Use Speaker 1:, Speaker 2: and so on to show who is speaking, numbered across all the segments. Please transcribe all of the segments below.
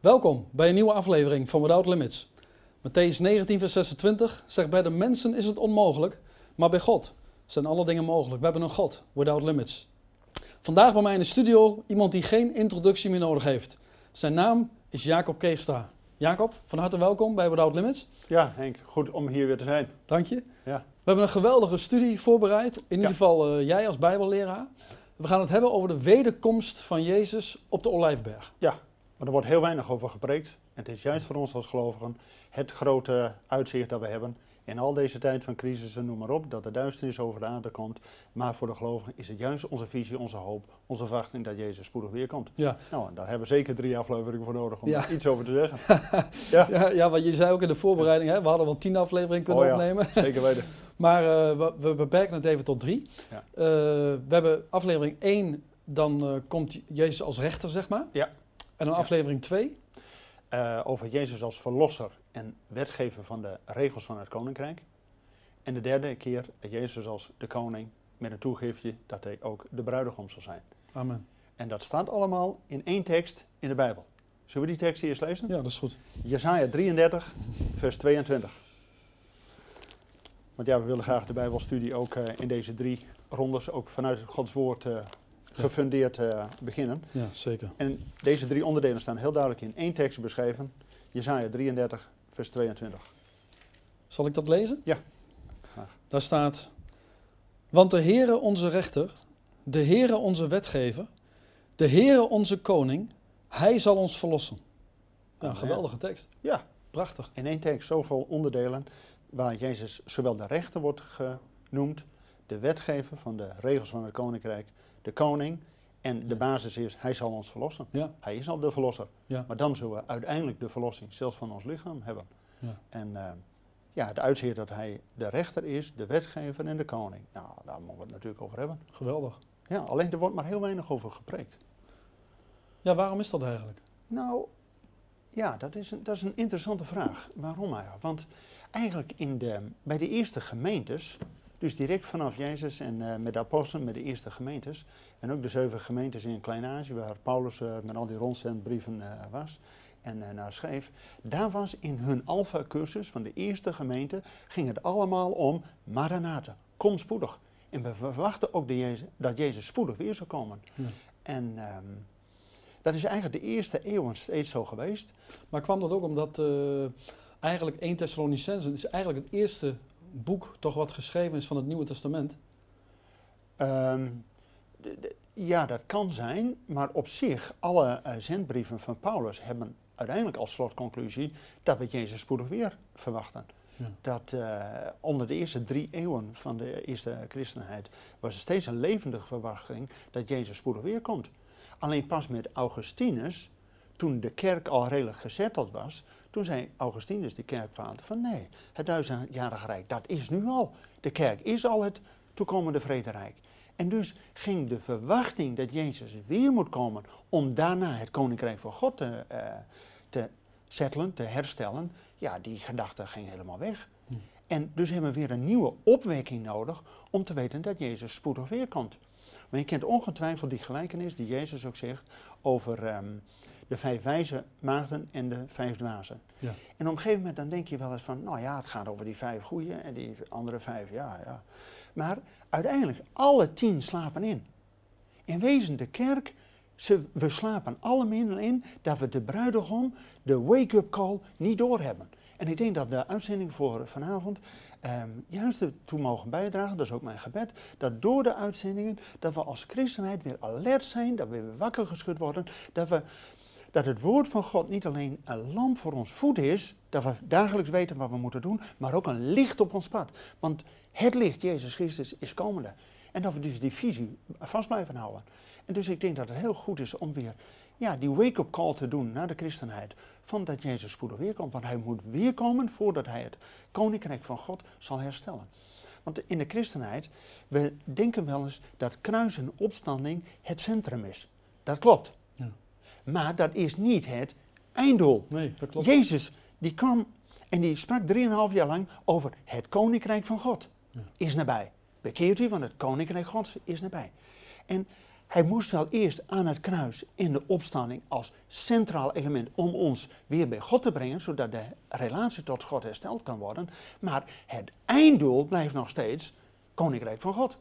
Speaker 1: Welkom bij een nieuwe aflevering van Without Limits. Matthäus 19, vers 26 zegt: Bij de mensen is het onmogelijk, maar bij God zijn alle dingen mogelijk. We hebben een God, Without Limits. Vandaag bij mij in de studio iemand die geen introductie meer nodig heeft. Zijn naam is Jacob Keegstra. Jacob, van harte welkom bij Without Limits.
Speaker 2: Ja, Henk, goed om hier weer te zijn.
Speaker 1: Dank je.
Speaker 2: Ja.
Speaker 1: We hebben een geweldige studie voorbereid. In ieder
Speaker 2: Ja.
Speaker 1: geval eh, jij als Bijbelleraar. We gaan het hebben over de wederkomst van Jezus op de Olijfberg.
Speaker 2: Maar er wordt heel weinig over gepreekt. En het is juist voor ons als gelovigen het grote uitzicht dat we hebben. In al deze tijd van crisis en noem maar op, dat de duisternis over de aarde komt. Maar voor de gelovigen is het juist onze visie, onze hoop, onze verwachting dat Jezus spoedig weer komt.
Speaker 1: Ja.
Speaker 2: Nou, en daar hebben we zeker drie afleveringen voor nodig om
Speaker 1: Ja.
Speaker 2: iets over te zeggen. Ja,
Speaker 1: Ja, ja, want je zei ook in de voorbereiding, hè, we hadden wel tien afleveringen kunnen
Speaker 2: Oh ja.
Speaker 1: opnemen.
Speaker 2: zeker weten.
Speaker 1: Maar eh, we, we beperken het even tot drie.
Speaker 2: Ja.
Speaker 1: Eh, we hebben aflevering 1, dan eh, komt Jezus als rechter, zeg maar.
Speaker 2: Ja.
Speaker 1: En dan
Speaker 2: Ja.
Speaker 1: aflevering 2.
Speaker 2: Eh, over Jezus als verlosser en wetgever van de regels van het koninkrijk. En de derde keer Jezus als de koning met een toegiftje dat hij ook de bruidegom zal zijn.
Speaker 1: Amen.
Speaker 2: En dat staat allemaal in één tekst in de Bijbel. Zullen we die tekst eerst lezen?
Speaker 1: Ja, dat is goed.
Speaker 2: Jesaja 33, vers 22. Want ja, we willen graag de Bijbelstudie ook eh, in deze drie rondes, ook vanuit Gods woord eh, gefundeerd eh, beginnen.
Speaker 1: Ja, zeker.
Speaker 2: En deze drie onderdelen staan heel duidelijk in één tekst beschreven. Jesaja 33, vers 22.
Speaker 1: Zal ik dat lezen?
Speaker 2: Ja, graag.
Speaker 1: Daar staat, want de Heere onze rechter, de Heere onze wetgever, de Heere onze koning, hij zal ons verlossen. Ja,
Speaker 2: Amen.
Speaker 1: geweldige tekst.
Speaker 2: Ja,
Speaker 1: Prachtig.
Speaker 2: in één tekst zoveel onderdelen waar Jezus zowel de rechter wordt genoemd, de wetgever van de regels van het koninkrijk, de koning en de basis is, hij zal ons verlossen.
Speaker 1: Ja,
Speaker 2: Hij is al de verlosser.
Speaker 1: ja,
Speaker 2: Maar dan zullen we uiteindelijk de verlossing zelfs van ons lichaam hebben.
Speaker 1: Ja.
Speaker 2: En eh, ja, het uitzicht dat hij de rechter is, de wetgever en de koning. Nou, daar moeten we het natuurlijk over hebben.
Speaker 1: geweldig.
Speaker 2: Ja, alleen er wordt maar heel weinig over gepreekt.
Speaker 1: Ja, waarom is dat eigenlijk?
Speaker 2: Nou, ja, dat is een, dat is een interessante vraag. Waarom eigenlijk? Want eigenlijk in de, bij de eerste gemeentes, dus direct vanaf Jezus en eh, met de apostelen, met de eerste gemeentes, en ook de zeven gemeentes in Klein-Azië, waar Paulus eh, met al die rondzendbrieven eh was en naar schreef, daar was in hun alfa-cursus van de eerste gemeente, ging het allemaal om Maranatha, kom spoedig. En we verwachten ook de Jezus, dat Jezus spoedig weer zou komen.
Speaker 1: Ja.
Speaker 2: En ehm, dat is eigenlijk de eerste eeuwen steeds zo geweest.
Speaker 1: Maar kwam dat ook omdat eigenlijk 1 Thessalonicenzen is eigenlijk het eerste boek toch wat geschreven is van het Nieuwe Testament?
Speaker 2: Ehm, de- de- ja, dat kan zijn, maar op zich, alle eh, zendbrieven van Paulus hebben uiteindelijk als slotconclusie dat we Jezus spoedig weer verwachten.
Speaker 1: Ja.
Speaker 2: Dat eh, onder de eerste drie eeuwen van de eerste christenheid was er steeds een levendige verwachting dat Jezus spoedig weer komt. Alleen pas met Augustinus, toen de kerk al redelijk gezetteld was, toen zei Augustinus, de kerkvader, van nee, het duizendjarige rijk, dat is nu al. De kerk is al het toekomende vrederijk. En dus ging de verwachting dat Jezus weer moet komen om daarna het koninkrijk van God te, eh, te settelen, te herstellen, ja, die gedachte ging helemaal weg.
Speaker 1: Hm.
Speaker 2: En dus hebben we weer een nieuwe opwekking nodig om te weten dat Jezus spoedig weer komt. Maar je kent ongetwijfeld die gelijkenis die Jezus ook zegt over ehm, de vijf wijze maagden en de vijf dwazen.
Speaker 1: Ja.
Speaker 2: En op een gegeven moment dan denk je wel eens van, nou ja, het gaat over die vijf goeie en die andere vijf, ja, ja. Maar uiteindelijk, alle tien slapen in. In wezen, de kerk, ze, we slapen allemaal in dat we de bruidegom, de wake-up call, niet doorhebben. En ik denk dat de uitzending voor vanavond ehm, juist ertoe mogen bijdragen, dat is ook mijn gebed, dat door de uitzendingen, dat we als christenheid weer alert zijn, dat we weer wakker geschud worden, dat, we, dat het woord van God niet alleen een lamp voor ons voet is, dat we dagelijks weten wat we moeten doen, maar ook een licht op ons pad. Want het licht, Jezus Christus, is komende. En dat we dus die visie vast blijven houden. En dus ik denk dat het heel goed is om weer ja, die wake-up call te doen naar de christenheid. Van dat Jezus spoedig weer komt. Want hij moet weer komen voordat hij het koninkrijk van God zal herstellen. Want in de christenheid, we denken wel eens dat kruis en opstanding het centrum is. Dat klopt. Maar dat is niet het einddoel.
Speaker 1: Nee, dat klopt.
Speaker 2: Jezus, die kwam en die sprak 3,5 jaar lang over het koninkrijk van God.
Speaker 1: Ja.
Speaker 2: Is nabij. Bekeert u, want het koninkrijk Gods is nabij. En hij moest wel eerst aan het kruis in de opstanding als centraal element om ons weer bij God te brengen, zodat de relatie tot God hersteld kan worden. Maar het einddoel blijft nog steeds Koninkrijk van God.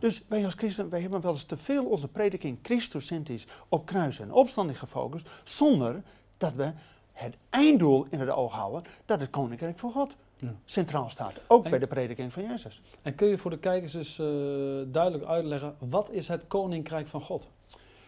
Speaker 2: Dus wij als christen, wij hebben wel eens te veel onze prediking Christocentrisch op kruis en opstanding gefocust, zonder dat we het einddoel in het oog houden, dat het Koninkrijk van God
Speaker 1: Ja.
Speaker 2: centraal staat. Ook
Speaker 1: En-
Speaker 2: bij de prediking van Jezus.
Speaker 1: En kun je voor de kijkers eens eh, duidelijk uitleggen, wat is het koninkrijk van God?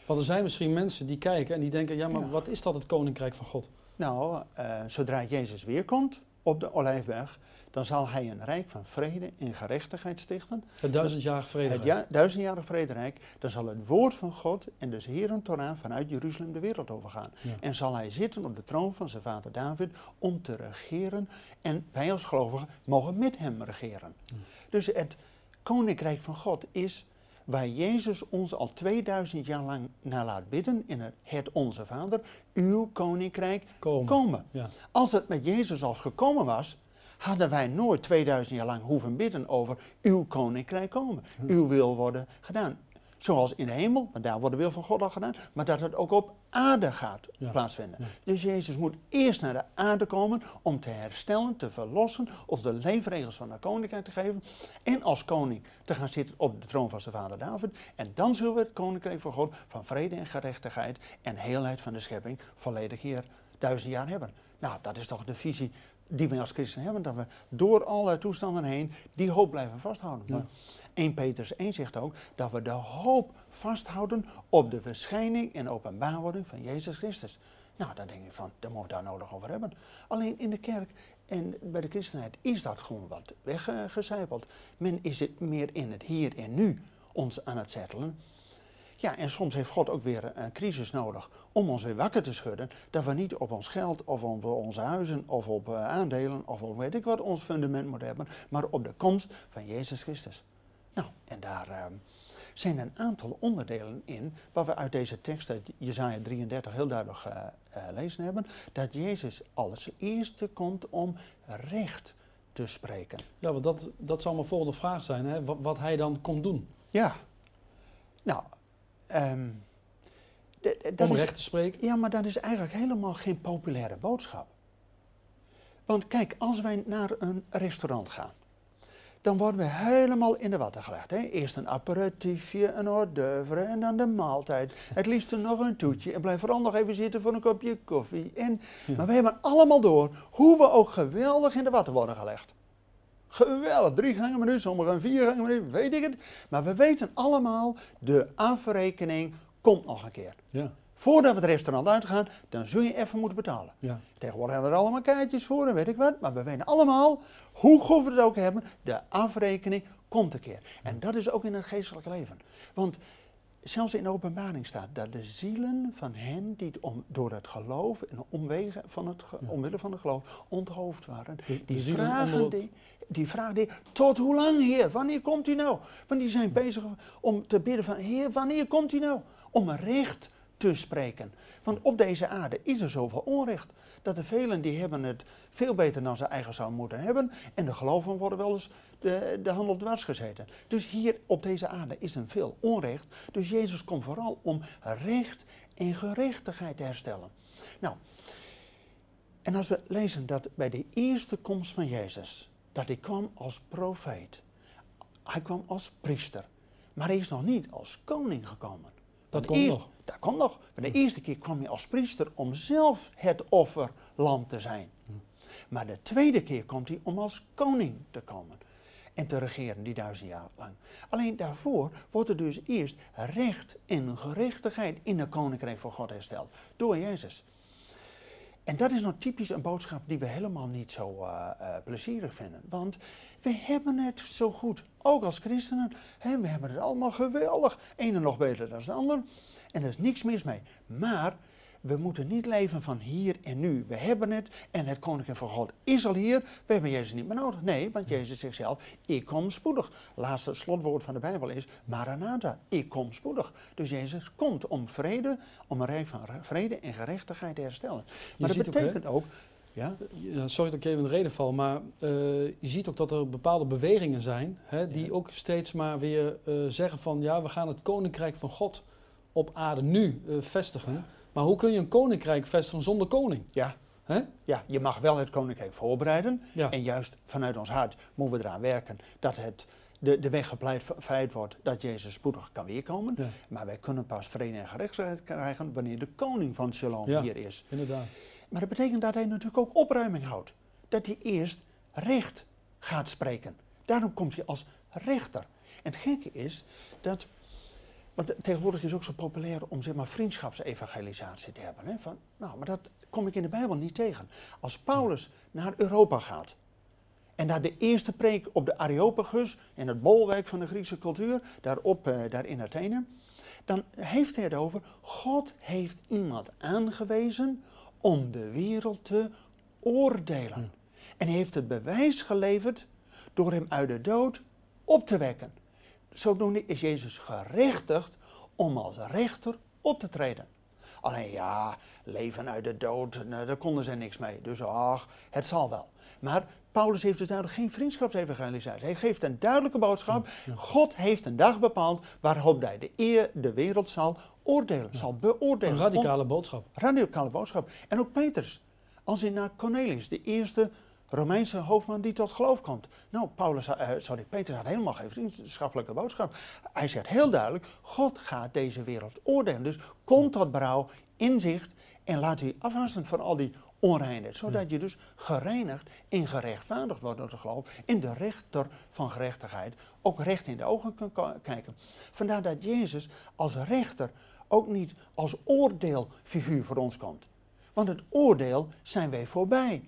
Speaker 1: Want er zijn misschien mensen die kijken en die denken, ja, maar
Speaker 2: Ja.
Speaker 1: wat is dat het koninkrijk van God?
Speaker 2: Nou, eh, zodra Jezus weer komt op de Olijfberg, dan zal hij een rijk van vrede en gerechtigheid stichten.
Speaker 1: Het duizendjarige vrede.
Speaker 2: Het ja, duizendjarig vrederijk, dan zal het woord van God en dus Heeren Torah vanuit Jeruzalem de wereld overgaan.
Speaker 1: Ja.
Speaker 2: En zal hij zitten op de troon van zijn vader David om te regeren. En wij als gelovigen mogen met hem regeren.
Speaker 1: Ja.
Speaker 2: Dus het koninkrijk van God is waar Jezus ons al 2000 jaar lang naar laat bidden in het, het Onze Vader. Uw koninkrijk
Speaker 1: Komen.
Speaker 2: komen.
Speaker 1: Ja.
Speaker 2: Als het met Jezus al gekomen was, hadden wij nooit 2000 jaar lang hoeven bidden over uw koninkrijk komen.
Speaker 1: Hm.
Speaker 2: Uw wil worden gedaan. Zoals in de hemel, want daar wordt de wil van God al gedaan, maar dat het ook op aarde gaat
Speaker 1: Ja.
Speaker 2: plaatsvinden.
Speaker 1: Ja.
Speaker 2: Dus Jezus moet eerst naar de aarde komen om te herstellen, te verlossen, ons de leefregels van het koninkrijk te geven en als koning te gaan zitten op de troon van zijn vader David. En dan zullen we het koninkrijk van God van vrede en gerechtigheid en heelheid van de schepping volledig hier duizend jaar hebben. Nou, dat is toch de visie die wij als christen hebben, dat we door alle toestanden heen die hoop blijven vasthouden.
Speaker 1: Ja.
Speaker 2: Maar 1 Petrus 1 zegt ook dat we de hoop vasthouden op de verschijning en openbaarwording van Jezus Christus. Nou, dan denk ik van, daar moeten we daar nodig over hebben. Alleen in de kerk en bij de christenheid is dat gewoon wat weggecijpeld. Men is het meer in het hier en nu ons aan het settelen. Ja, en soms heeft God ook weer een crisis nodig om ons weer wakker te schudden. Dat we niet op ons geld of op onze huizen of op eh, aandelen of op weet ik wat ons fundament moeten hebben, maar op de komst van Jezus Christus. Nou, en daar eh, zijn een aantal onderdelen in, waar we uit deze tekst uit Jezaja 33 heel duidelijk eh, eh, lezen hebben, dat Jezus als eerste komt om recht te spreken.
Speaker 1: Ja, want dat, dat zou mijn volgende vraag zijn, hè? Wat, wat hij dan komt doen.
Speaker 2: Ja, nou, ehm, dat
Speaker 1: om
Speaker 2: is-
Speaker 1: recht te spreken.
Speaker 2: Ja, maar dat is eigenlijk helemaal geen populaire boodschap. Want kijk, als wij naar een restaurant gaan, dan worden we helemaal in de watten gelegd. Hè? Eerst een aperitiefje, een hors d'oeuvre en dan de maaltijd. Het liefst nog een toetje en blijf vooral nog even zitten voor een kopje koffie. En,
Speaker 1: Ja.
Speaker 2: Maar we hebben allemaal door hoe we ook geweldig in de watten worden gelegd. Geweldig, drie gangen menu, sommigen vier gangen menu, weet ik het. Maar we weten allemaal, de afrekening komt nog een keer.
Speaker 1: Ja,
Speaker 2: Voordat we het restaurant uitgaan, dan zul je even moeten betalen.
Speaker 1: ja,
Speaker 2: Tegenwoordig hebben we er allemaal kaartjes voor en weet ik wat. Maar we weten allemaal, hoe goed we het ook hebben, de afrekening komt een keer. En dat is ook in het geestelijk leven. Want zelfs in de openbaring staat dat de zielen van hen die om, door het geloof en omwege van het, omwille van het geloof onthoofd waren. Die vragen, die, die vragen die, tot hoe lang Heer? Wanneer komt u nou? Want die zijn bezig om te bidden van, Heer, wanneer komt u nou? Om recht te spreken. Want op deze aarde is er zoveel onrecht. Dat er velen die hebben het veel beter dan ze eigen zouden moeten hebben. En de geloven worden wel eens de, de handel dwars gezeten. Dus hier op deze aarde is er veel onrecht. Dus Jezus komt vooral om recht en gerechtigheid te herstellen. Nou, en als we lezen dat bij de eerste komst van Jezus, dat hij kwam als profeet. Hij kwam als priester. Maar hij is nog niet als koning gekomen.
Speaker 1: dat komt nog.
Speaker 2: Dat komt nog. Maar de eerste keer kwam hij als priester om zelf het offerlam te zijn. Maar de tweede keer komt hij om als koning te komen. En te regeren die duizend jaar lang. Alleen daarvoor wordt er dus eerst recht en gerechtigheid in het koninkrijk van God hersteld. Door Jezus. En dat is nou typisch een boodschap die we helemaal niet zo eh, eh, plezierig vinden. Want we hebben het zo goed, ook als christenen. Hè, we hebben het allemaal geweldig. Ene nog beter dan de ander. En er is niks mis mee. Maar we moeten niet leven van hier en nu. We hebben het en het koninkrijk van God is al hier. We hebben Jezus niet meer nodig. Nee, want Jezus zegt zelf, ik kom spoedig. Laatste slotwoord van de Bijbel is, Maranatha, ik kom spoedig. Dus Jezus komt om vrede, om een rijk van vrede en gerechtigheid te herstellen. Maar dat
Speaker 1: ook, hè,
Speaker 2: betekent ook, ja,
Speaker 1: Ja, sorry dat ik even in de reden val, maar eh, je ziet ook dat er bepaalde bewegingen zijn hè, die
Speaker 2: Ja.
Speaker 1: ook steeds maar weer eh, zeggen van ja, we gaan het koninkrijk van God op aarde nu eh, vestigen. Maar hoe kun je een koninkrijk vestigen zonder koning?
Speaker 2: Ja. Ja, je mag wel het koninkrijk voorbereiden.
Speaker 1: Ja.
Speaker 2: En juist vanuit ons hart moeten we eraan werken dat het, de, de weg gepleit feit wordt dat Jezus spoedig kan weerkomen.
Speaker 1: Ja.
Speaker 2: Maar wij kunnen pas vrede en gerechtigheid krijgen wanneer de koning van Shalom
Speaker 1: Ja.
Speaker 2: hier is.
Speaker 1: Inderdaad.
Speaker 2: Maar dat betekent dat hij natuurlijk ook opruiming houdt. Dat hij eerst recht gaat spreken. Daarom komt hij als rechter. En het gekke is dat. Want tegenwoordig is het ook zo populair om zeg maar vriendschapsevangelisatie te hebben. Hè? Van, nou, maar dat kom ik in de Bijbel niet tegen. Als Paulus naar Europa gaat. En naar de eerste preek op de Areopagus, in het bolwerk van de Griekse cultuur, daarop, eh, daar in Athene. Dan heeft hij het over, God heeft iemand aangewezen om de wereld te oordelen. En hij heeft het bewijs geleverd door hem uit de dood op te wekken. Zodoende is Jezus gerechtigd om als rechter op te treden. Alleen ja, leven uit de dood, nou, daar konden ze niks mee. Dus ach, het zal wel. Maar Paulus heeft dus duidelijk geen vriendschapsevangelisatie. Hij geeft een duidelijke boodschap. God heeft een dag bepaald waarop hij de, eer, de wereld zal oordelen, zal beoordelen.
Speaker 1: Een radicale boodschap.
Speaker 2: Radicale boodschap. En ook Petrus. Als hij naar Cornelius, de eerste Romeinse hoofdman die tot geloof komt. Nou, Paulus, eh, sorry, Petrus had helemaal geen vriendschappelijke boodschap. Hij zegt heel duidelijk, God gaat deze wereld oordelen. Dus kom tot berouw, inzicht en laat u afwassen van al die onreinheid. Zodat je dus gereinigd en gerechtvaardigd wordt door de geloof. En de rechter van gerechtigheid ook recht in de ogen ka- kijken. Vandaar dat Jezus als rechter ook niet als oordeelfiguur voor ons komt. Want het oordeel zijn wij voorbij.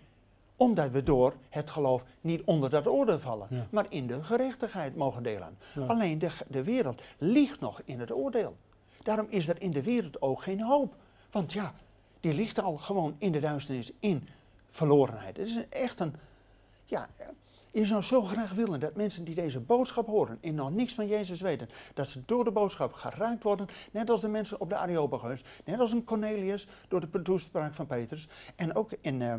Speaker 2: Omdat we door het geloof niet onder dat oordeel vallen,
Speaker 1: Ja.
Speaker 2: maar in de gerechtigheid mogen delen.
Speaker 1: Ja.
Speaker 2: Alleen de, de wereld ligt nog in het oordeel. Daarom is er in de wereld ook geen hoop. Want ja, die ligt al gewoon in de duisternis, in verlorenheid. Het is echt een. Ja, je zou zo graag willen dat mensen die deze boodschap horen en nog niks van Jezus weten, dat ze door de boodschap geraakt worden, net als de mensen op de Areopagus, net als een Cornelius door de toespraak van Petrus. En ook in eh,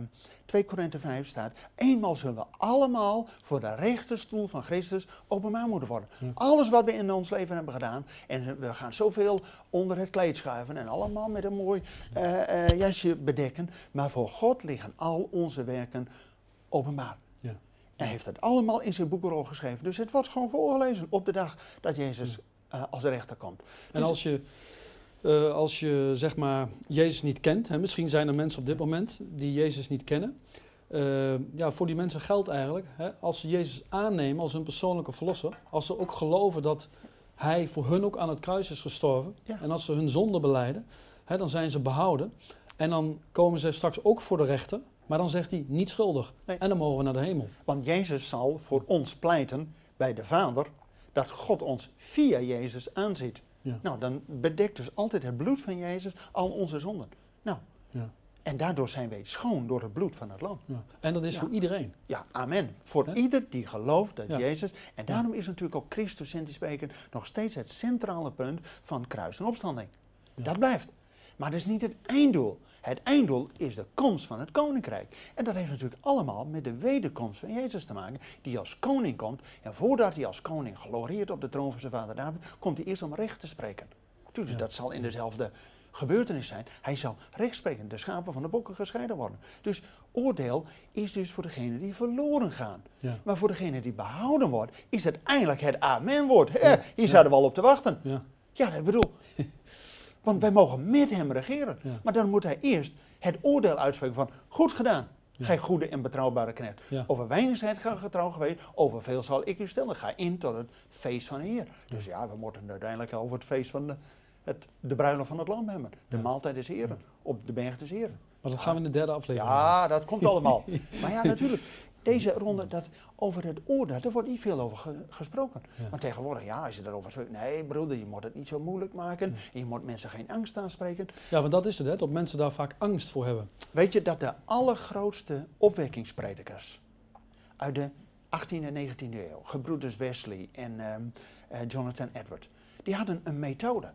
Speaker 2: 2 Korinthe 5 staat, eenmaal zullen we allemaal voor de rechterstoel van Christus openbaar moeten worden.
Speaker 1: Ja.
Speaker 2: Alles wat we in ons leven hebben gedaan, en we gaan zoveel onder het kleed schuiven en allemaal met een mooi eh, eh, jasje bedekken, maar voor God liggen al onze werken openbaar. Hij heeft het allemaal in zijn boekenrol geschreven. Dus het wordt gewoon voorgelezen op de dag dat Jezus eh, als rechter komt.
Speaker 1: En
Speaker 2: Dus-
Speaker 1: als je, eh, als je zeg maar Jezus niet kent, hè, misschien zijn er mensen op dit moment die Jezus niet kennen. Eh, ja, voor die mensen geldt eigenlijk, hè, als ze Jezus aannemen als hun persoonlijke verlosser, als ze ook geloven dat Hij voor hun ook aan het kruis is gestorven,
Speaker 2: Ja.
Speaker 1: en als ze hun zonde beleiden, hè, dan zijn ze behouden. En dan komen ze straks ook voor de rechter, maar dan zegt hij niet schuldig.
Speaker 2: Nee.
Speaker 1: En dan mogen we naar de hemel.
Speaker 2: Want Jezus zal voor ons pleiten bij de Vader dat God ons via Jezus aanziet.
Speaker 1: Ja.
Speaker 2: Nou, dan bedekt dus altijd het bloed van Jezus al onze zonden. Nou,
Speaker 1: Ja.
Speaker 2: en daardoor zijn wij schoon door het bloed van het lam.
Speaker 1: Ja. En dat is voor iedereen.
Speaker 2: Ja, amen. Voor ieder die gelooft dat. Jezus. En daarom is natuurlijk ook Christus in te spreken nog steeds het centrale punt van kruis en opstanding. Dat blijft. Maar dat is niet het einddoel. Het einddoel is de komst van het koninkrijk. En dat heeft natuurlijk allemaal met de wederkomst van Jezus te maken, die als koning komt. En voordat hij als koning glorieert op de troon van zijn vader David, komt hij eerst om recht te spreken. Tuurlijk,
Speaker 1: Ja.
Speaker 2: dat zal in dezelfde gebeurtenis zijn. Hij zal recht spreken, de schapen van de bokken gescheiden worden. Dus oordeel is dus voor degene die verloren gaan.
Speaker 1: Ja.
Speaker 2: Maar voor degene die behouden wordt, is het eindelijk het amenwoord.
Speaker 1: Ja.
Speaker 2: Hier zouden we al op te wachten.
Speaker 1: Ja.
Speaker 2: Ja, dat bedoel. Want wij mogen met hem regeren.
Speaker 1: Ja.
Speaker 2: Maar dan moet hij eerst het oordeel uitspreken van goed gedaan.
Speaker 1: Ja.
Speaker 2: Gij goede en betrouwbare knecht.
Speaker 1: Ja.
Speaker 2: Over weinig zijt gij getrouw geweest, over veel zal ik u stellen. Ga in tot het feest van de Heer. Dus ja, we moeten uiteindelijk over het feest van de, het, de bruiloft van het lam hebben. De maaltijd des Heren, op de berg des Heren.
Speaker 1: Maar dat gaan we in de derde aflevering.
Speaker 2: Ja, dat komt allemaal. maar ja, natuurlijk. Deze ronde, dat, over het oordeel, daar wordt niet veel over ge- gesproken.
Speaker 1: Ja.
Speaker 2: Want tegenwoordig, ja, als je daarover spreekt, nee broeder, je moet het niet zo moeilijk maken. En je moet mensen geen angst aanspreken.
Speaker 1: Ja, want dat is het, hè, dat mensen daar vaak angst voor hebben.
Speaker 2: Weet je dat de allergrootste opwekkingspredikers uit de 18e en 19e eeuw, gebroeders Wesley en ehm, eh, Jonathan Edward, die hadden een methode.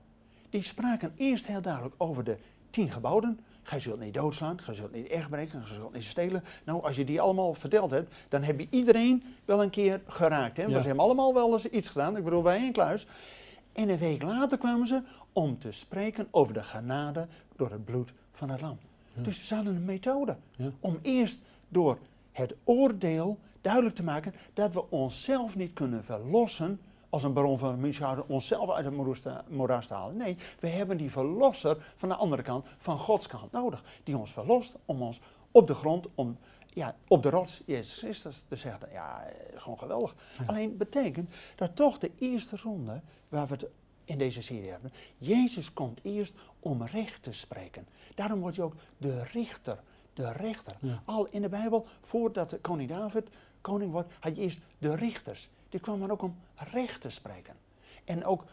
Speaker 2: Die spraken eerst heel duidelijk over de tien geboden. Gij zult niet doodslaan, gij zult niet echt breken, gij zult niet stelen. Nou, als je die allemaal verteld hebt, dan heb je iedereen wel een keer geraakt. Hè?
Speaker 1: Ja.
Speaker 2: We hebben allemaal wel eens iets gedaan, ik bedoel wij in Kluis. En een week later kwamen ze om te spreken over de genade door het bloed van het lam.
Speaker 1: Ja.
Speaker 2: Dus ze hadden een methode
Speaker 1: Ja.
Speaker 2: om eerst door het oordeel duidelijk te maken dat we onszelf niet kunnen verlossen als een baron van Münchhausen onszelf uit het moeras te- halen. Nee, we hebben die verlosser van de andere kant, van Gods kant nodig. Die ons verlost om ons op de grond, om, ja, op de rots, Jezus Christus, te zeggen. Ja, eh, gewoon geweldig.
Speaker 1: Ja.
Speaker 2: Alleen betekent dat toch de eerste ronde, waar we het in deze serie hebben, Jezus komt eerst om recht te spreken. Daarom wordt hij ook de richter, de rechter.
Speaker 1: Ja.
Speaker 2: Al in de Bijbel, voordat koning David koning wordt, had je eerst de richters. Die kwamen ook om recht te spreken. En ook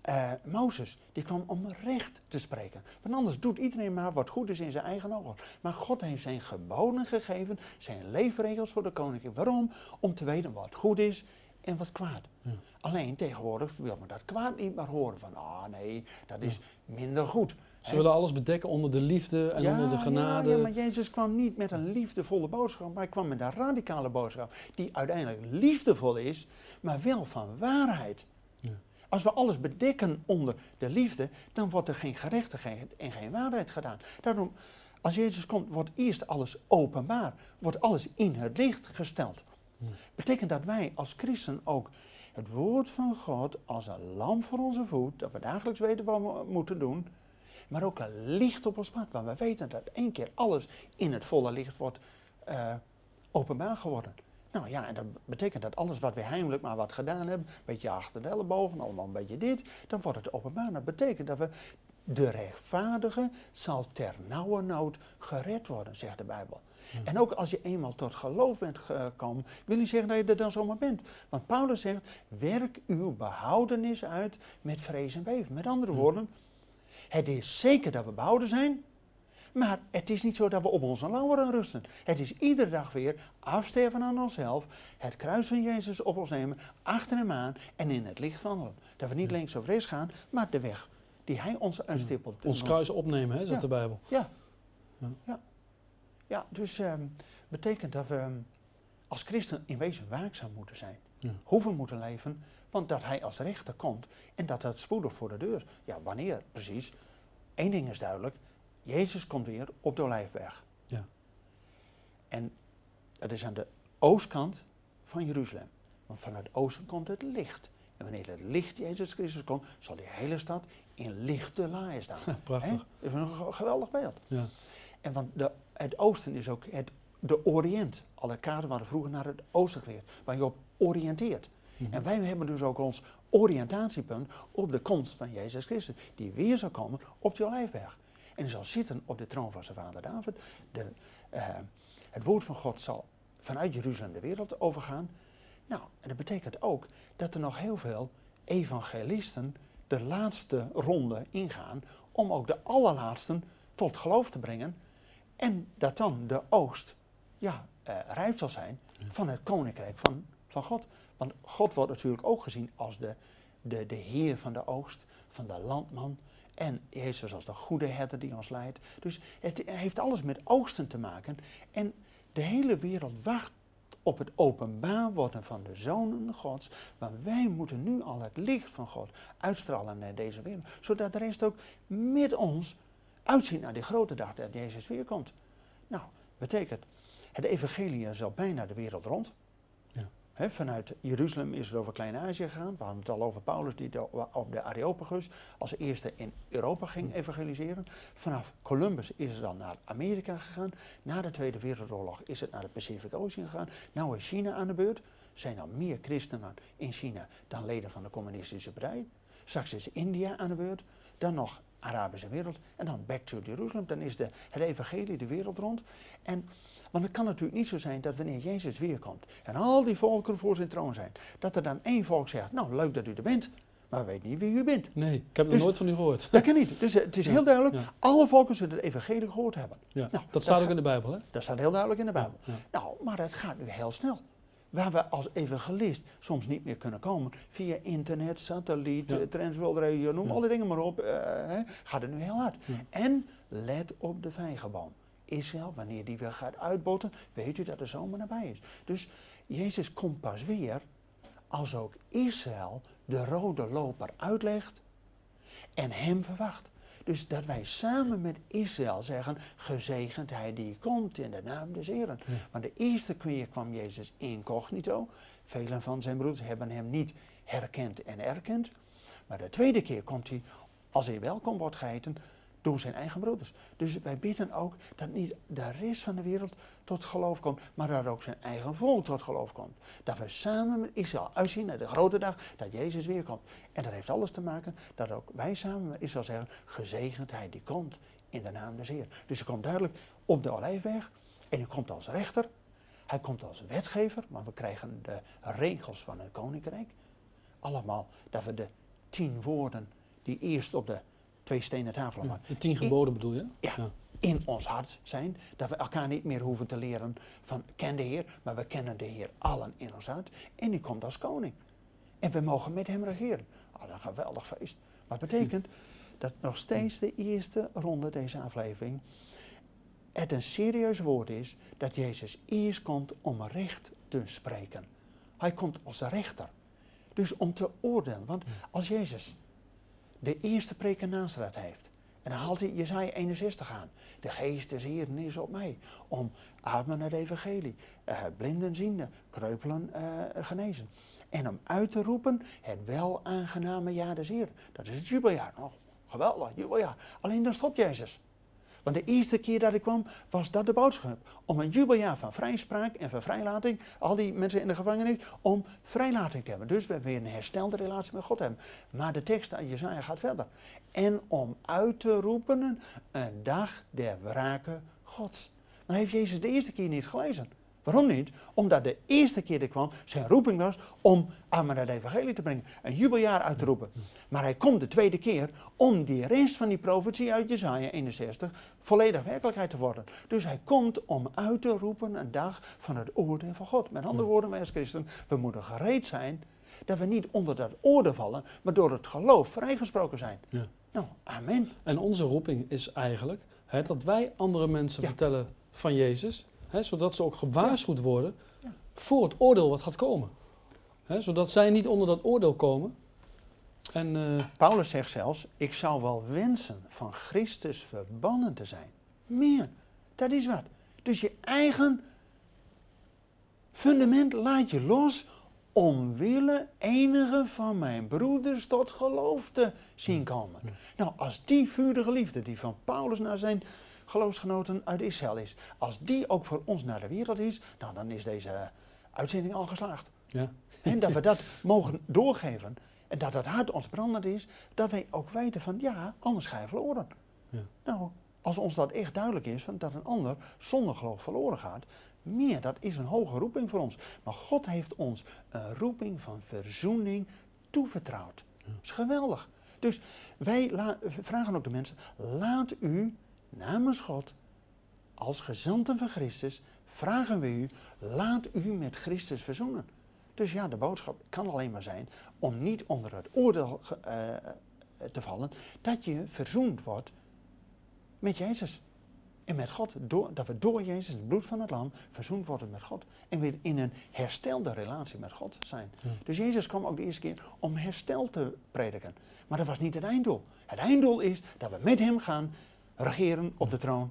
Speaker 2: eh, Mozes, die kwam om recht te spreken. Want anders doet iedereen maar wat goed is in zijn eigen ogen. Maar God heeft zijn geboden gegeven, zijn leefregels voor de koning. Waarom? Om te weten wat goed is en wat kwaad.
Speaker 1: Ja.
Speaker 2: Alleen tegenwoordig wil men dat kwaad niet meer horen. Van, ah nee, dat is minder goed.
Speaker 1: Ze willen alles bedekken onder de liefde en onder de genade.
Speaker 2: Ja, ja, maar Jezus kwam niet met een liefdevolle boodschap, maar hij kwam met een radicale boodschap. Die uiteindelijk liefdevol is, maar wel van waarheid.
Speaker 1: Ja.
Speaker 2: Als we alles bedekken onder de liefde, dan wordt er geen gerechtigheid en geen waarheid gedaan. Daarom, als Jezus komt, wordt eerst alles openbaar. Wordt alles in het licht gesteld.
Speaker 1: Ja.
Speaker 2: Betekent dat wij als christen ook het woord van God als een lamp voor onze voet, dat we dagelijks weten wat we moeten doen, maar ook een licht op ons pad, waar we weten dat één keer alles in het volle licht wordt eh, openbaar geworden. Nou ja, en dat betekent dat alles wat we heimelijk maar wat gedaan hebben, een beetje achter de ellebogen, allemaal een beetje dit, dan wordt het openbaar. Dat betekent dat we, de rechtvaardige zal ter nauwe nood gered worden, zegt de Bijbel.
Speaker 1: Ja.
Speaker 2: En ook als je eenmaal tot geloof bent gekomen, wil niet zeggen dat je er dan zomaar bent. Want Paulus zegt, werk uw behoudenis uit met vrees en beven. Met andere
Speaker 1: Ja.
Speaker 2: woorden, het is zeker dat we behouden zijn, maar het is niet zo dat we op onze lauweren rusten. Het is iedere dag weer afsterven aan onszelf, het kruis van Jezus op ons nemen, achter hem aan en in het licht wandelen. Dat we niet
Speaker 1: Ja.
Speaker 2: links of rechts gaan, maar de weg die hij ons uitstippelt.
Speaker 1: Ons kruis opnemen, hè, zegt
Speaker 2: Ja.
Speaker 1: de Bijbel.
Speaker 2: Ja.
Speaker 1: Ja.
Speaker 2: Ja. Ja, dus ehm betekent dat we als christen in wezen waakzaam moeten zijn. Hoe we moeten leven, want dat hij als rechter komt en dat dat spoedig voor de deur. Ja, wanneer precies? Eén ding is duidelijk, Jezus komt weer op de Olijfberg.
Speaker 1: Ja.
Speaker 2: En dat is aan de oostkant van Jeruzalem. Want vanuit het oosten komt het licht. En wanneer het licht Jezus Christus komt, zal die hele stad in lichte laaien staan.
Speaker 1: Prachtig.
Speaker 2: Dat is een ge- geweldig beeld.
Speaker 1: Ja.
Speaker 2: En want de, het oosten is ook het, de Oriënt. Alle kaarten waren vroeger naar het oosten geleerd, waar je op oriënteert. En wij hebben dus ook ons oriëntatiepunt op de komst van Jezus Christus, die weer zal komen op de Olijfberg. En hij zal zitten op de troon van zijn vader David. De, eh, het woord van God zal vanuit Jeruzalem de wereld overgaan. Nou, en dat betekent ook dat er nog heel veel evangelisten de laatste ronde ingaan om ook de allerlaatsten tot geloof te brengen. En dat dan de oogst ja, eh, rijp zal zijn van het koninkrijk van, van God. Want God wordt natuurlijk ook gezien als de, de, de heer van de oogst, van de landman. En Jezus als de goede herder die ons leidt. Dus het heeft alles met oogsten te maken. En de hele wereld wacht op het openbaar worden van de zonen Gods. Maar wij moeten nu al het licht van God uitstralen naar deze wereld. Zodat de rest ook met ons uitziet naar die grote dag dat Jezus weer komt. Nou, betekent, het evangelie is al bijna de wereld rond. Vanuit Jeruzalem is het over Klein-Azië gegaan. We hadden het al over Paulus die de- op de Areopagus als eerste in Europa ging
Speaker 1: Hm.
Speaker 2: evangeliseren. Vanaf Columbus is het dan naar Amerika gegaan. Na de Tweede Wereldoorlog is het naar de Pacific Ocean gegaan. Nou is China aan de beurt. Er zijn al meer christenen in China dan leden van de communistische partij. Straks is India aan de beurt. Dan nog Arabische wereld. En dan back to Jerusalem. Dan is de, het evangelie de wereld rond. En, want het kan natuurlijk niet zo zijn dat wanneer Jezus weer komt. En al die volkeren voor zijn troon zijn. Dat er dan één volk zegt, nou leuk dat u er bent. Maar we weten niet wie u bent.
Speaker 1: Nee, ik heb nog
Speaker 2: Dus-
Speaker 1: nooit van u gehoord.
Speaker 2: Dat kan niet. Dus het is
Speaker 1: Ja,
Speaker 2: heel duidelijk.
Speaker 1: ja.
Speaker 2: Alle volken zullen het evangelie gehoord hebben.
Speaker 1: Ja.
Speaker 2: Nou,
Speaker 1: dat staat
Speaker 2: dat
Speaker 1: ook in de Bijbel, hè?
Speaker 2: Dat staat heel duidelijk in de Bijbel. Nou, maar het gaat nu heel snel. Waar we als evangelist soms niet meer kunnen komen, via internet, satelliet,
Speaker 1: Ja.
Speaker 2: ja. Transworld Radio, noem alle dingen maar op, eh, hè, gaat het nu heel hard. En let op de vijgenboom. Israël, wanneer die weer gaat uitbotten, weet u dat de zomer nabij is. Dus Jezus komt pas weer als ook Israël de rode loper uitlegt en hem verwacht. Dus dat wij samen met Israël zeggen, gezegend hij die komt in de naam des Heren.
Speaker 1: Ja.
Speaker 2: Maar de eerste keer kwam Jezus incognito. Velen van zijn broeders hebben hem niet herkend en erkend. Maar de tweede keer komt hij, als hij welkom wordt geheten, door zijn eigen broeders. Dus wij bidden ook dat niet de rest van de wereld tot geloof komt, maar dat ook zijn eigen volk tot geloof komt. Dat we samen met Israël uitzien naar de grote dag dat Jezus weer komt. En dat heeft alles te maken dat ook wij samen met Israël zeggen, gezegend hij die komt in de naam des Heer. Dus hij komt duidelijk op de Olijfweg en hij komt als rechter. Hij komt als wetgever, maar we krijgen de regels van het koninkrijk. Allemaal dat we de tien woorden die eerst op de twee stenen tafel
Speaker 1: Ja, De tien geboden bedoel je?
Speaker 2: Ja. in ons hart zijn. Dat we elkaar niet meer hoeven te leren van ken de Heer, maar we kennen de Heer allen in ons hart. En die komt als koning. En we mogen met hem regeren. Oh, dat is een geweldig feest. Maar het betekent dat nog steeds de eerste ronde deze aflevering het een serieus woord is dat Jezus eerst komt om recht te spreken. Hij komt als rechter. Dus om te oordelen. Want als Jezus de eerste preek in Nazareth heeft. En dan haalt hij Jezaja 61 aan. De geest des Heeren is op mij. Om ademen het evangelie. eh, blinden ziende. Kreupelen eh, genezen. En om uit te roepen het wel aangename jaar des Heeren. Dat is het jubeljaar. Oh, geweldig, jubeljaar. Alleen dan stopt Jezus. Want de eerste keer dat ik kwam, was dat de boodschap. Om een jubeljaar van vrijspraak en van vrijlating, al die mensen in de gevangenis, om vrijlating te hebben. Dus we weer een herstelde relatie met God hebben. Maar de tekst uit Jezaja gaat verder. En om uit te roepen een dag der wrake Gods. Maar heeft Jezus de eerste keer niet gelezen. Waarom niet? Omdat de eerste keer dat kwam zijn roeping was om aan het evangelie te brengen. Een jubeljaar uit te roepen. Maar hij komt de tweede keer om die rest van die profetie uit Jezaja 61 volledig werkelijkheid te worden. Dus hij komt om uit te roepen een dag van het oordeel van God. Met andere woorden, wij als christen, we moeten gereed zijn dat we niet onder dat oordeel vallen, maar door het geloof vrijgesproken zijn.
Speaker 1: Ja.
Speaker 2: Nou, amen.
Speaker 1: En onze roeping is eigenlijk hè, dat wij andere mensen
Speaker 2: Ja.
Speaker 1: vertellen van Jezus, hè, zodat ze ook gewaarschuwd worden
Speaker 2: Ja.
Speaker 1: voor het oordeel wat gaat komen. Hè, zodat zij niet onder dat oordeel komen. En eh,
Speaker 2: Paulus zegt zelfs, ik zou wel wensen van Christus verbannen te zijn. Meer, dat is wat. Dus je eigen fundament laat je los omwille enige van mijn broeders tot geloof te zien komen. Nou, als die vurige liefde die van Paulus naar zijn geloofsgenoten uit Israël is, als die ook voor ons naar de wereld is, nou dan is deze uitzending al geslaagd.
Speaker 1: ja,
Speaker 2: En dat we dat mogen doorgeven. En dat het hart ons brandend is. Dat wij ook weten van ja, anders ga je verloren.
Speaker 1: Ja.
Speaker 2: Nou, als ons dat echt duidelijk is, van dat een ander zonder geloof verloren gaat. Meer, dat is een hoge roeping voor ons. Maar God heeft ons een roeping van verzoening toevertrouwd. Dat is geweldig. Dus wij vragen ook de mensen, laat u namens God als gezanten van Christus vragen we u, laat u met Christus verzoenen. Dus ja, de boodschap kan alleen maar zijn om niet onder het oordeel eh, te vallen, dat je verzoend wordt met Jezus. En met God, door, dat we door Jezus, het bloed van het lam, verzoend worden met God. En weer in een herstelde relatie met God zijn.
Speaker 1: Ja.
Speaker 2: Dus Jezus kwam ook de eerste keer om herstel te prediken. Maar dat was niet het einddoel. Het einddoel is dat we met hem gaan regeren op de troon.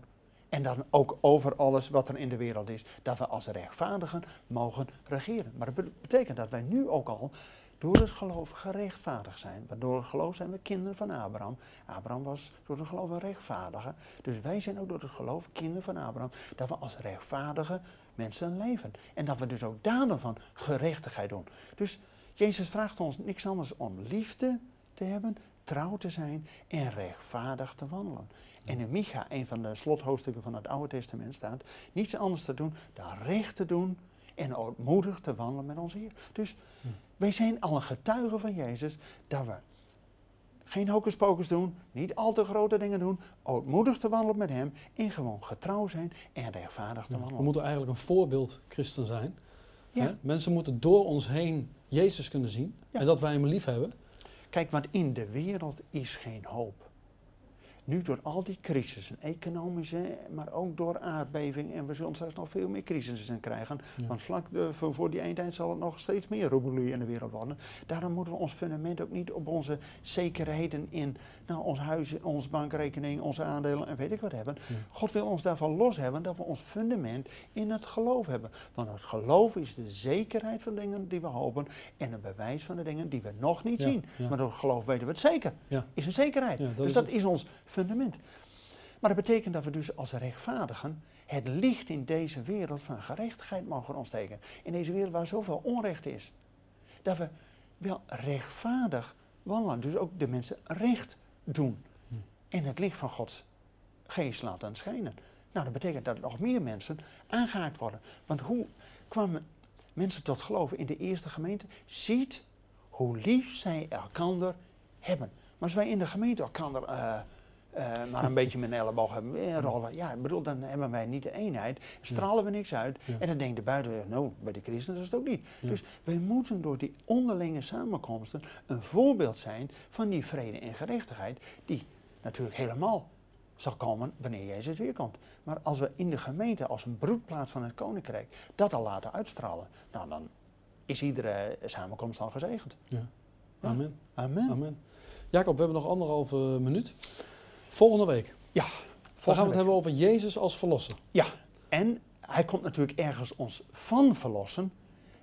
Speaker 2: En dan ook over alles wat er in de wereld is, dat we als rechtvaardigen mogen regeren. Maar dat be- betekent dat wij nu ook al door het geloof gerechtvaardigd zijn. Want door het geloof zijn we kinderen van Abraham. Abraham was door het geloof een rechtvaardige. Dus wij zijn ook door het geloof kinderen van Abraham. Dat we als rechtvaardige mensen leven. En dat we dus ook daden van gerechtigheid doen. Dus Jezus vraagt ons niks anders om liefde te hebben, trouw te zijn en rechtvaardig te wandelen. En in Micha, een van de slothoofdstukken van het Oude Testament, staat niets anders te doen dan recht te doen en ootmoedig te wandelen met onze Heer. Dus
Speaker 1: Hm.
Speaker 2: wij zijn al een getuige van Jezus dat we geen hocus pocus doen, niet al te grote dingen doen, ootmoedig te wandelen met Hem en gewoon getrouw zijn en rechtvaardig te
Speaker 1: ja, we
Speaker 2: wandelen.
Speaker 1: moeten eigenlijk een voorbeeld christen zijn.
Speaker 2: Ja.
Speaker 1: Mensen moeten door ons heen Jezus kunnen zien
Speaker 2: Ja.
Speaker 1: en dat wij hem lief hebben.
Speaker 2: Kijk, want in de wereld is geen hoop. Nu door al die crisissen, economische, maar ook door aardbeving. En we zullen straks nog veel meer crisissen krijgen.
Speaker 1: Ja.
Speaker 2: Want vlak de- voor, voor die eindtijd zal het nog steeds meer roebelie in de wereld worden. Daarom moeten we ons fundament ook niet op onze zekerheden in nou, ons huis, onze bankrekening, onze aandelen en weet ik wat hebben.
Speaker 1: Ja.
Speaker 2: God wil ons daarvan los hebben, dat we ons fundament in het geloof hebben. Want het geloof is de zekerheid van dingen die we hopen en een bewijs van de dingen die we nog niet
Speaker 1: Ja,
Speaker 2: zien. Maar door het geloof weten we het zeker. Is een zekerheid.
Speaker 1: Dat
Speaker 2: dus
Speaker 1: is
Speaker 2: dat
Speaker 1: het.
Speaker 2: is ons fundament. Maar dat betekent dat we dus als rechtvaardigen het licht in deze wereld van gerechtigheid mogen ontsteken. In deze wereld waar zoveel onrecht is. Dat we wel rechtvaardig wandelen. Dus ook de mensen recht doen.
Speaker 1: Hm.
Speaker 2: En het licht van Gods geest laten schijnen. Nou, dat betekent dat nog meer mensen aangehaakt worden. Want hoe kwamen mensen tot geloven in de eerste gemeente? Ziet hoe lief zij elkander hebben. Maar als wij in de gemeente elkander eh, eh, maar een beetje met een elleboog hebben eh, rollen, ja, ik bedoel, dan hebben wij niet de eenheid, stralen we niks uit.
Speaker 1: Ja.
Speaker 2: En dan denkt de buiten, nou, bij de christenen is het ook niet.
Speaker 1: Ja.
Speaker 2: Dus wij moeten door die onderlinge samenkomsten een voorbeeld zijn van die vrede en gerechtigheid, die natuurlijk helemaal zal komen wanneer Jezus weer komt. Maar als we in de gemeente als een broedplaats van het koninkrijk dat al laten uitstralen, nou dan is iedere samenkomst al gezegend.
Speaker 1: Ja.
Speaker 2: Ja.
Speaker 1: Amen.
Speaker 2: Amen.
Speaker 1: Amen. Jacob, we hebben nog anderhalve minuut. Volgende week.
Speaker 2: Ja,
Speaker 1: Dan gaan we
Speaker 2: volgende
Speaker 1: het hebben over Jezus als verlosser.
Speaker 2: Ja, en hij komt natuurlijk ergens ons van verlossen,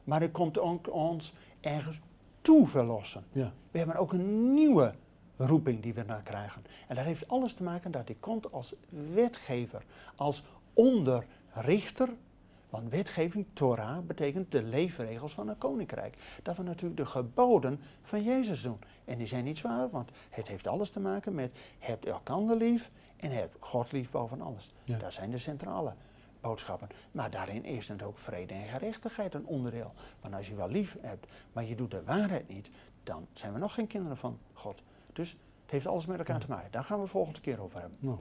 Speaker 2: maar hij komt ook ons ergens toe verlossen.
Speaker 1: Ja.
Speaker 2: We hebben ook een nieuwe roeping die we dan krijgen. En dat heeft alles te maken dat hij komt als wetgever, als onderrichter. Want wetgeving, Torah, betekent de leefregels van een koninkrijk. Dat we natuurlijk de geboden van Jezus doen. En die zijn niet zwaar, want het heeft alles te maken met hebt elkander lief en hebt God lief boven alles.
Speaker 1: Ja.
Speaker 2: Dat zijn de centrale boodschappen. Maar daarin is het ook vrede en gerechtigheid een onderdeel. Want als je wel lief hebt, maar je doet de waarheid niet, dan zijn we nog geen kinderen van God. Dus het heeft alles met elkaar
Speaker 1: Ja.
Speaker 2: te maken. Daar gaan we volgende keer over hebben.
Speaker 1: Nou,